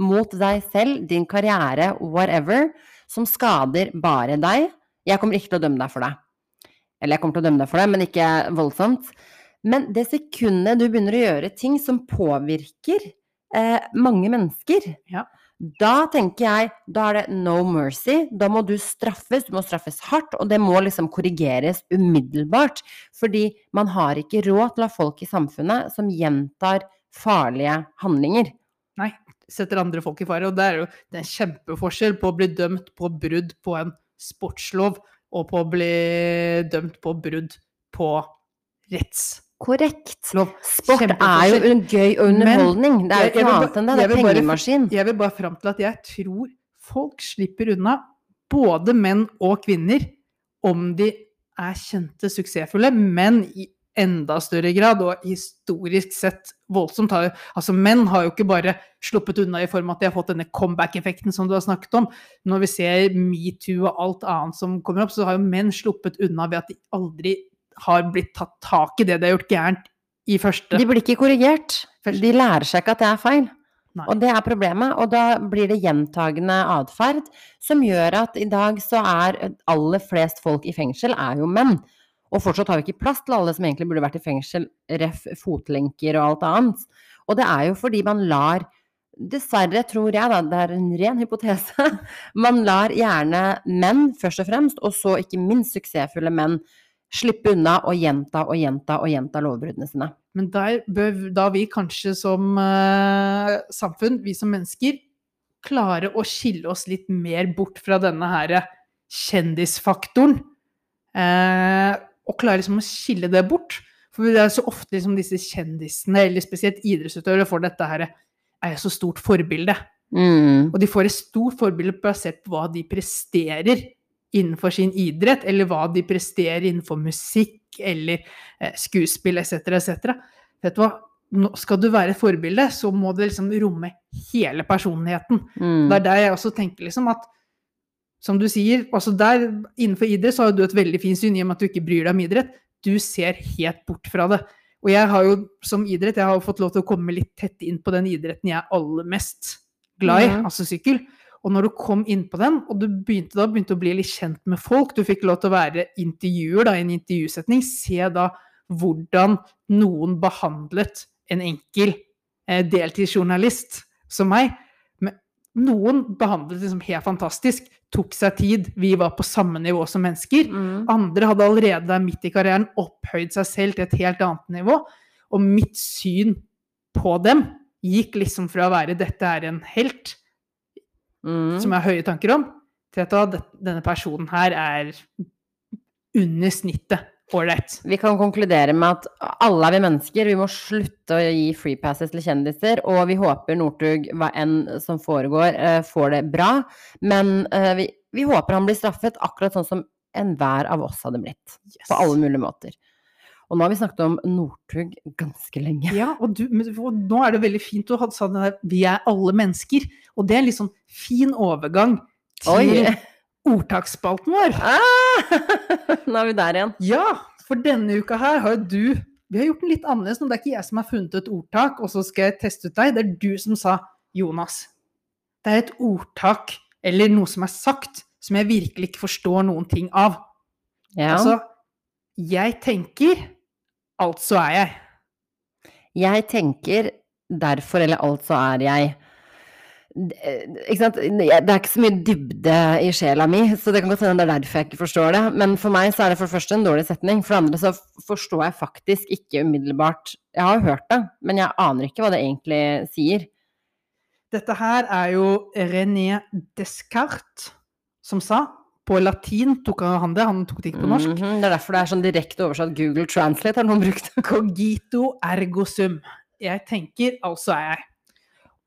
mot deg selv, din karriere, whatever, som skader bare deg. Jeg kommer ikke til å dømme deg for det. Eller jeg kommer til å dømme deg for det, men ikke voldsomt. Men det sekundet du begynner å gjøre ting som påvirker eh, mange mennesker, Ja. da tenker jeg da er det no mercy. Da må du straffes, du må straffes hardt, og det må liksom korrigeres umiddelbart. Fordi man har ikke råd til å ha folk i samfunnet som gjentar farlige handlinger. Nei. Setter andre folk i fare. Og det er jo det er en kjempeforskjell på å bli dømt på brudd på en sportslov, og på å bli dømt på brudd på rettslov. Korrekt. Sport er jo en gøy underholdning. Men. Det er jo ikke noe annet enn det. Det er pengemaskin. Jeg vil bare fram til at jeg tror folk slipper unna, både menn og kvinner, om de er kjente suksessfulle, men enda større grad, og historisk sett voldsomt. Har, altså Menn har jo ikke bare sluppet unna i form av at de har fått denne comeback-effekten som du har snakket om. Når vi ser metoo og alt annet som kommer opp, så har jo menn sluppet unna ved at de aldri har blitt tatt tak i det de har gjort gærent i første. De blir ikke korrigert. De lærer seg ikke at det er feil. Nei. Og det er problemet. Og da blir det gjentagende atferd som gjør at i dag så er aller flest folk i fengsel er jo menn. Og fortsatt har vi ikke plass til alle som egentlig burde vært i fengsel, ref. fotlenker og alt annet. Og det er jo fordi man lar Dessverre, tror jeg, da, det er en ren hypotese, <laughs> man lar gjerne menn først og fremst, og så ikke minst suksessfulle menn, slippe unna og gjenta og gjenta og gjenta lovbruddene sine. Men der bør da vi kanskje som uh, samfunn, vi som mennesker, klare å skille oss litt mer bort fra denne her kjendisfaktoren. Eh, og klare liksom å skille det bort. For det er så ofte liksom disse kjendisene, eller spesielt idrettsutøvere, får dette her er jo så stort forbilde. Mm. Og de får et stort forbilde basert på hva de presterer innenfor sin idrett, eller hva de presterer innenfor musikk eller eh, skuespill etc. etc. Vet du hva? Nå skal du være et forbilde, så må det liksom romme hele personligheten. Mm. Det er der jeg også tenker liksom at som du sier, altså der innenfor idrett så har du et veldig fint syn i og med at du ikke bryr deg om idrett. Du ser helt bort fra det. Og jeg har jo som idrett, jeg har fått lov til å komme litt tett inn på den idretten jeg er aller mest glad i, mm. altså sykkel. Og når du kom inn på den, og du begynte da begynte å bli litt kjent med folk, du fikk lov til å være intervjuer da, i en intervjusetning, se da hvordan noen behandlet en enkel eh, deltidsjournalist som meg. Noen behandlet liksom helt fantastisk, tok seg tid, vi var på samme nivå som mennesker. Mm. Andre hadde allerede midt i karrieren opphøyd seg selv til et helt annet nivå. Og mitt syn på dem gikk liksom fra å være 'dette er en helt', Mm. som jeg har høye tanker om, til at denne personen her er under snittet ålreit. Vi kan konkludere med at alle er vi mennesker. Vi må slutte å gi free passes til kjendiser. Og vi håper Northug, hva enn som foregår, eh, får det bra. Men eh, vi, vi håper han blir straffet akkurat sånn som enhver av oss hadde blitt. På alle mulige måter. Og nå har vi snakket om Northug ganske lenge. Ja, og, du, og nå er det veldig fint du ha sagt det der 'vi er alle mennesker', og det er en litt sånn fin overgang til Oi! Ordtaksspalten vår. Ah! <laughs> Nå er vi der igjen. Ja, for denne uka her har jo du Vi har gjort den litt annerledes nå. Det er ikke jeg som har funnet et ordtak, og så skal jeg teste ut deg. Det er du som sa 'Jonas'. Det er et ordtak, eller noe som er sagt, som jeg virkelig ikke forstår noen ting av. Ja. Altså, jeg tenker, altså er jeg. Jeg tenker derfor eller altså er jeg. D- eh, Ikke sant? Det er ikke så mye dybde i sjela mi, så det kan godt hende det er derfor jeg ikke forstår det. Men for meg så er det for det første en dårlig setning. For det andre så forstår jeg faktisk ikke umiddelbart Jeg har jo hørt det, men jeg aner ikke hva det egentlig sier. Dette her er jo René Descartes som sa. På latin tok han det, han tok det ikke på norsk. Mhm, Det er derfor det er sånn direkte oversatt Google Translate har noen brukt. Cogito ergo sum. Jeg tenker, altså er jeg.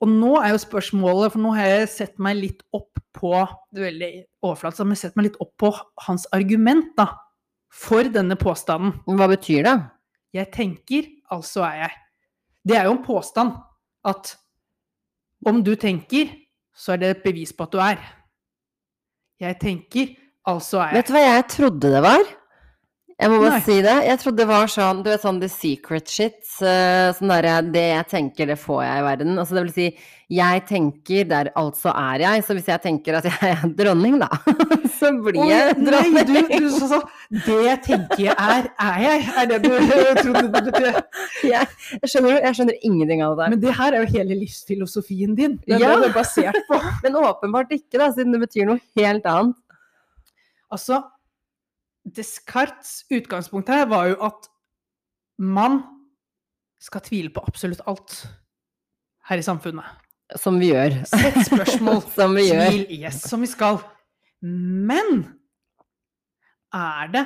Og nå er jo spørsmålet, for nå har jeg sett meg litt opp på det er veldig overflatisk, men sett meg litt opp på hans argument da, for denne påstanden. Hva betyr det? Jeg tenker, altså er jeg. Det er jo en påstand at om du tenker, så er det et bevis på at du er. Jeg tenker, altså er jeg. Vet du hva jeg trodde det var? Jeg må bare Nei. si det. Jeg trodde det var sånn, du vet sånn the secret shit. eh, Sånn derre det jeg tenker, det får jeg i verden. Altså det vil si, jeg tenker, der altså er jeg. Så hvis jeg tenker at <laughs> jeg er dronning, da, <laughs> så blir jeg dronning. nei, du, du sa sånn Det jeg tenker jeg er, er jeg. Er det du <laughs> trodde det? Jeg, jeg, skjønner, jeg skjønner ingenting av det der. Men det her er jo hele livsfilosofien din. Det er Ja. det det er basert på. Men åpenbart ikke, da, siden det betyr noe helt annet. Altså, Descartes' utgangspunkt her var jo at man skal tvile på absolutt alt her i samfunnet. Som vi gjør. Sett spørsmål, <laughs> Som vi gjør. tvil, yes, som vi skal. Men er det,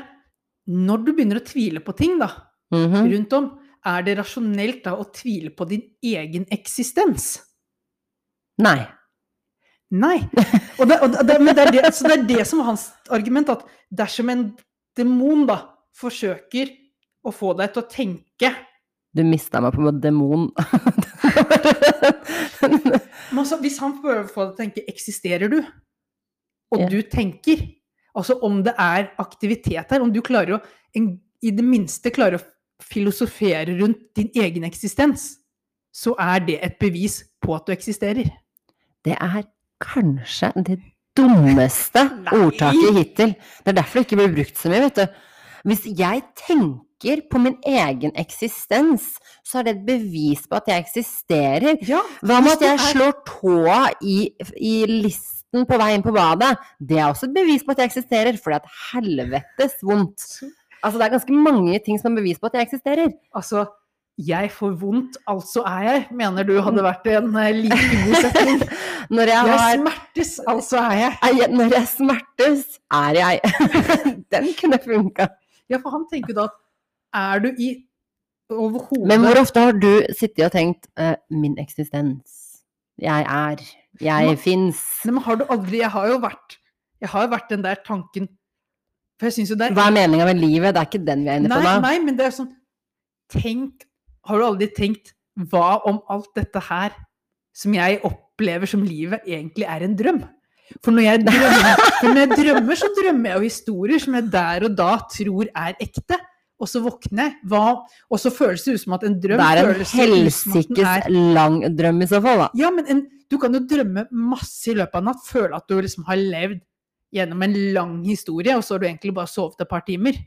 når du begynner å tvile på ting da, Mhm. rundt om, er det rasjonelt da å tvile på din egen eksistens? Nei. Nei. Og det, og det, men det, er det, så det er det som var hans argument, at dersom en demon da forsøker å få deg til å tenke Du mista meg på en demon. <laughs> men altså, Hvis han prøver å få deg til å tenke 'eksisterer du?' og Ja. du tenker Altså om det er aktivitet her, om du klarer å en, i det minste klarer å filosofere rundt din egen eksistens, så er det et bevis på at du eksisterer. Det er kanskje det dummeste ordtaket hittil. Det er derfor det ikke blir brukt så mye, vet du. Hvis jeg tenker på min egen eksistens, så er det et bevis på at jeg eksisterer. Ja, Hva med at jeg er- slår tåa i, i listen på vei inn på badet? Det er også et bevis på at jeg eksisterer, for det er et helvetes vondt. Altså, det er ganske mange ting som er bevis på at jeg eksisterer. Altså, jeg får vondt, altså er jeg, mener du hadde vært en eh, like <laughs> god setning. Når jeg Jeg har smertes, altså er jeg. Når jeg smertes, er jeg. <laughs> Den kunne funka. Ja, for han tenker da at er du i overhodet Men hvor ofte har du sittet og tenkt uh, 'min eksistens', 'jeg er', 'jeg fins'? Men har du aldri Jeg har jo vært Jeg har vært den der tanken For jeg synes jo det er Hva er meninga med livet? Det er ikke den vi er inne på Nei, nei, men det er sånn Tenk Har du aldri tenkt Hva om alt dette her som jeg opplever som livet, egentlig er en drøm? For når jeg drømmer, når jeg drømmer så drømmer jeg jo historier som jeg der og da tror er ekte. og så våkner jeg. Og så føles det ut som at en drøm Det er en helsikes lang drøm i så fall, da. Ja, men en, du kan jo drømme masse i løpet av natt, føle at du liksom har levd gjennom en lang historie, og så har du egentlig bare sovet et par timer.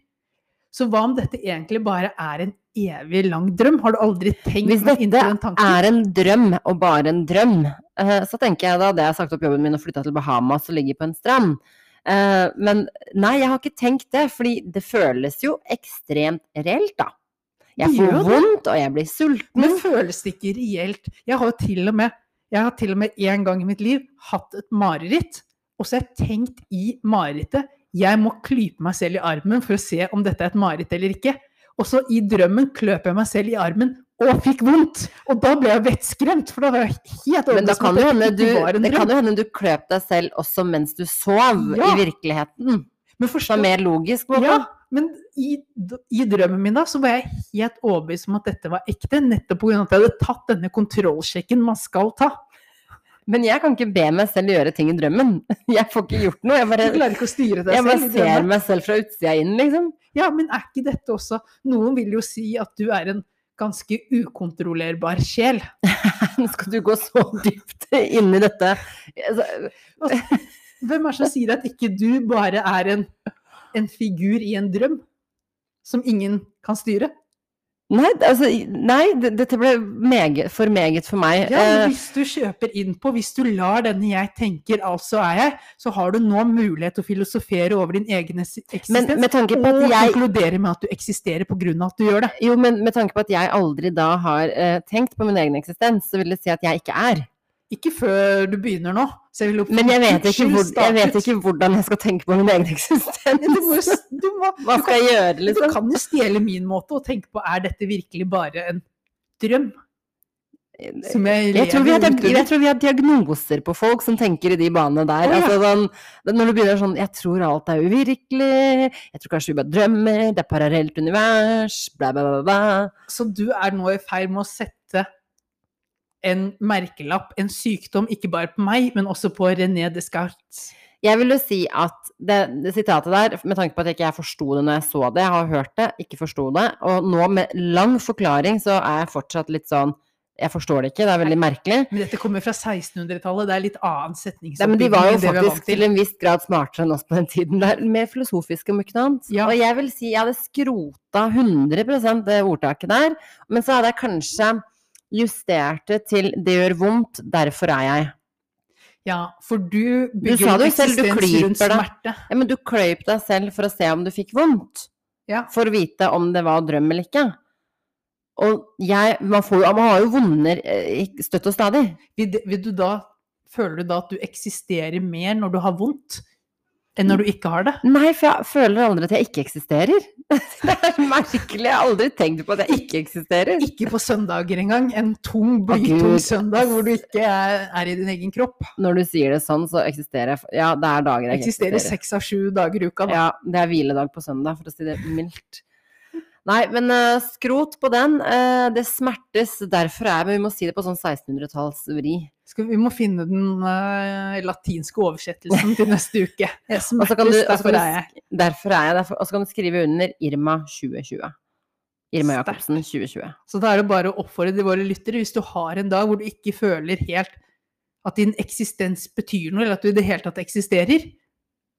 Så hva om dette egentlig bare er en evig lang drøm? Har du aldri tenkt Hvis dette den tanken? er en drøm, og bare en drøm, eh, så tenker jeg da det jeg sagt opp jobben min og flytta til Bahamas og ligger på en strand. Eh, Men nei, jeg har ikke tenkt det, fordi det føles jo ekstremt reelt, da. Jeg får vondt, og jeg blir sulten. Men føles det ikke reelt? Jeg har til og med jeg har til og med en gang i mitt liv hatt et mareritt, og så har jeg tenkt i marerittet jeg må klype meg selv i armen for å se om dette er et mareritt eller ikke. Og så i drømmen kløp jeg meg selv i armen og fikk vondt! Og da ble jeg vettskremt, for da var jeg helt Men da overbevist kan det hende du, det kan jo hende du kløp deg selv også mens du sov, Ja. i virkeligheten. Men forstå, er mer logisk, på ja, men i, i drømmen min da, så var jeg helt overbevist om at dette var ekte, nettopp pga. at jeg hadde tatt denne kontrollsjekken man skal ta. Men jeg kan ikke be meg selv gjøre ting i drømmen. <laughs> Jeg får ikke gjort noe. Jeg bare, jeg bare ser meg selv fra utsida inn, liksom. Ja, men er ikke dette også Noen vil jo si at du er en ganske ukontrollerbar sjel. <laughs> Nå skal du gå så dypt inn i dette. Altså, Hvem er det som sier at ikke du bare er en, en figur i en drøm? Som ingen kan styre? Nei, altså, nei dette ble meget, for meget for meg. Ja, Eh, hvis du kjøper inn på, hvis du lar denne 'jeg tenker, altså er jeg', så har du nå mulighet til å filosofere over din egen eksistens. Men med tanke på at og jeg konkludere med at du eksisterer av at du gjør det. Jo, men med tanke på at jeg aldri da har uh, tenkt på min egen eksistens, så vil det si at jeg ikke er. Ikke før du begynner nå. Jeg Men jeg vet, hvor, jeg vet ikke hvordan jeg skal tenke på min egen eksistens. Du, må, du, må, <laughs> Hva skal jeg gjøre, liksom? du kan jo stjele min måte og tenke på er dette virkelig bare en drøm som jeg, Jeg tror, vi har, jeg tror vi har diagnoser på folk som tenker i de banene der. Oh, ja. altså, sånn, når du begynner sånn 'Jeg tror alt er uvirkelig', 'Jeg tror kanskje vi bare drømmer', 'Det er parallelt univers', bla, bla, bla. bla. Så du er nå i ferd med å sette en merkelapp, en sykdom, ikke bare på meg, men også på René Descartes. Jeg vil jo si at det, det sitatet der, med tanke på at jeg ikke forsto det når jeg så det, jeg har hørt det, ikke forsto det, og nå med lang forklaring så er jeg fortsatt litt sånn Jeg forstår det ikke, det er veldig merkelig. Men dette kommer fra 1600-tallet, det er litt annen Nei, men de var jo faktisk til en viss grad smartere enn oss på den tiden. der, Mer filosofiske om ikke noe annet. Ja. Og jeg vil si jeg hadde skrota 100 det ordtaket der, men så hadde jeg kanskje justert det til 'det gjør vondt, derfor er jeg'. Ja, for du bygger det jo selv, du eksistens rundt smerte. Ja, men du kløyp deg selv for å se om du fikk vondt. Ja. For å vite om det var drøm eller ikke. Og jeg Man, får man har jo vonder eh, støtt og stadig. Vil, vil du da, føler du da at du eksisterer mer når du har vondt, enn når du ikke har det? Nei, for jeg føler aldri at jeg ikke eksisterer. <laughs> Det er merkelig. Jeg har aldri tenkt på at jeg ikke eksisterer. Ikke på søndager engang. En tung, blytung søndag hvor du ikke er, er i din egen kropp. Når du sier det sånn, så eksisterer jeg Ja, det er dager jeg Eksisterer eksisterer. seks av sju dager i uka. Da. Ja, det er hviledag på søndag, for å si det mildt. Nei, men uh, skrot på den. Uh, det smertes, derfor er Men vi må si det på sånn 1600-tallsvri. Skal, vi må finne den uh, latinske oversettelsen til neste uke. <laughs> Du, derfor er du, derfor er jeg derfor, Og så kan du skrive under Irma 2020. Irma. Jacobsen 2020. Så da er det bare å oppfordre våre lyttere, hvis du har en dag hvor du ikke føler helt at din eksistens betyr noe, eller at du i det hele tatt eksisterer,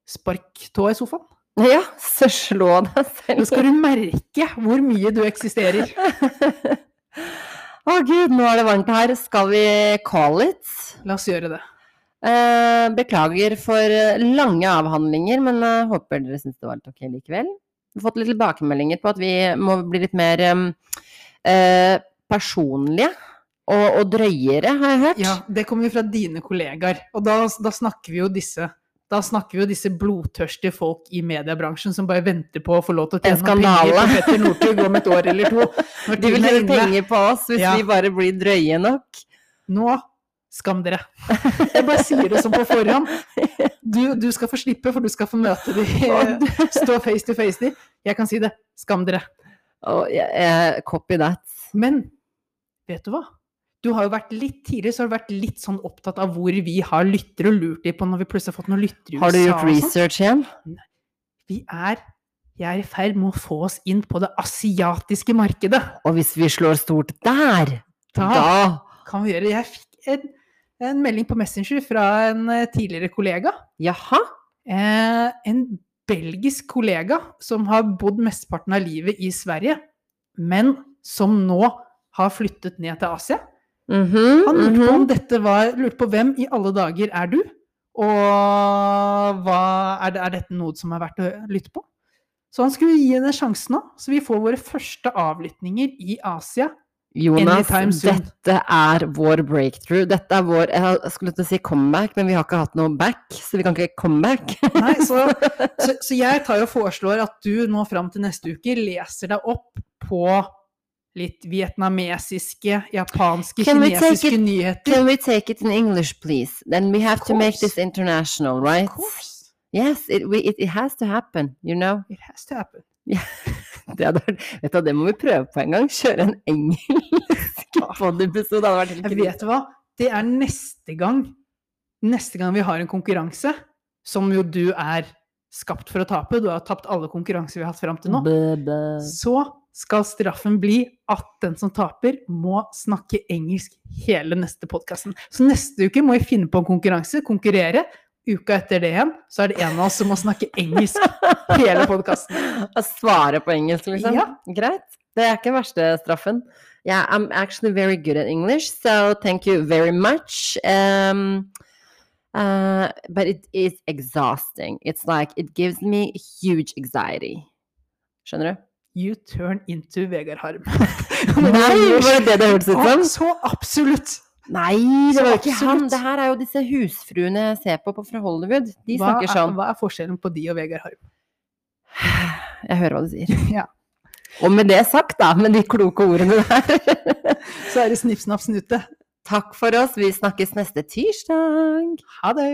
spark tå i sofaen. <laughs> Ja, så slå deg selv. Nå skal du merke hvor mye du eksisterer. <laughs> Å gud, nå er det varmt her. Skal vi call it? La oss gjøre det. Eh, beklager for eh, lange avhandlinger, men eh, håper dere syns det var litt ok likevel. Vi har fått litt tilbakemeldinger på at vi må bli litt mer eh, personlige og, og drøyere, har jeg hørt. Ja, det kommer jo fra dine kollegaer. Og da, da snakker vi jo disse da snakker vi jo disse blodtørstige folk i mediebransjen som bare venter på å få lov til å tjene penger på Petter Northug om et år eller to. <laughs> De vil tjene penger på oss hvis Ja. vi bare blir drøye nok. Nå skam dere. <laughs> Jeg bare sier det som på forhånd. Du, du skal få slippe, for du skal få møte de, stå face to face de. Jeg kan si det. Skam dere. Oh, yeah, copy that. Men vet du hva? Du har jo vært litt tidligere så har du vært litt sånn opptatt av hvor vi har lyttere og lurt dem på når vi plutselig har fått noen lyttere i Har du gjort sånn. research igjen? Vi er jeg er i ferd med å få oss inn på det asiatiske markedet. Og hvis vi slår stort der, Da da kan vi gjøre Jeg fikk en, en melding på Messenger fra en eh, tidligere kollega. Jaha? Eh, en belgisk kollega som har bodd mesteparten av livet i Sverige, men som nå har flyttet ned til Asia. Mhm, Han lurte på om mhm. dette var Lurte på hvem i alle dager er du? Og hva, er, det, er dette noe som er verdt å lytte på? Så han skulle gi henne sjansen nå, så vi får våre første avlyttinger i Asia. Jonas, dette er vår breakthrough. Dette er vår Jeg skulle til å si comeback, men vi har ikke hatt noe back, så vi kan ikke comeback. Nei, så, <laughs> så, så jeg tar og foreslår at du nå fram til neste uke leser deg opp på litt vietnamesiske, japanske, Can kinesiske it- nyheter. Can we take it in English, please? Then we have to make this international, right? Of course. Yes, it, we, it, it has to happen, you know? It has to happen. <laughs> Det, hadde, vet du, det må vi prøve på en gang. Kjøre en engelsk podiepisode. Det hadde vært helt vet hva, det er neste gang, neste gang vi har en konkurranse, som jo du er skapt for å tape, du har tapt alle konkurranser vi har hatt fram til nå, så skal straffen bli at den som taper, må snakke engelsk hele neste podkasten. Så neste uke må vi finne på en konkurranse, konkurrere. Uka etter det igjen, så er det en av oss som må snakke engelsk hele podkasten. Å <laughs> svare på engelsk, liksom? Ja. Greit. Det er ikke verste straffen. Yeah, I'm actually very good at English, so thank you very much. Um, uh, but it is exhausting. It's like, it gives me huge anxiety. Skjønner du? You turn into Vegard Harm. <laughs> Nei, var det det det hørtes ut som? så absolutt! Nei, det var ikke han. Det her er jo disse husfruene jeg ser på, på fra Hollywood. De Hva snakker er, sånn. hva er forskjellen på de og Vegard Harm? Jeg hører hva du sier. <laughs> Ja. Og med det sagt, da, med de kloke ordene der <laughs> Så er det snipp, snapp, snute. Takk for oss. Vi snakkes neste tirsdag. Ha det!